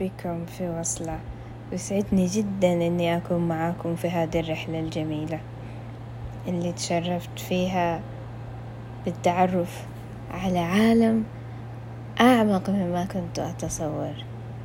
بكم في وصلة. يسعدني جدا إني أكون معاكم في هذه الرحلة الجميلة اللي تشرفت فيها بالتعرف على عالم أعمق مما كنت أتصور.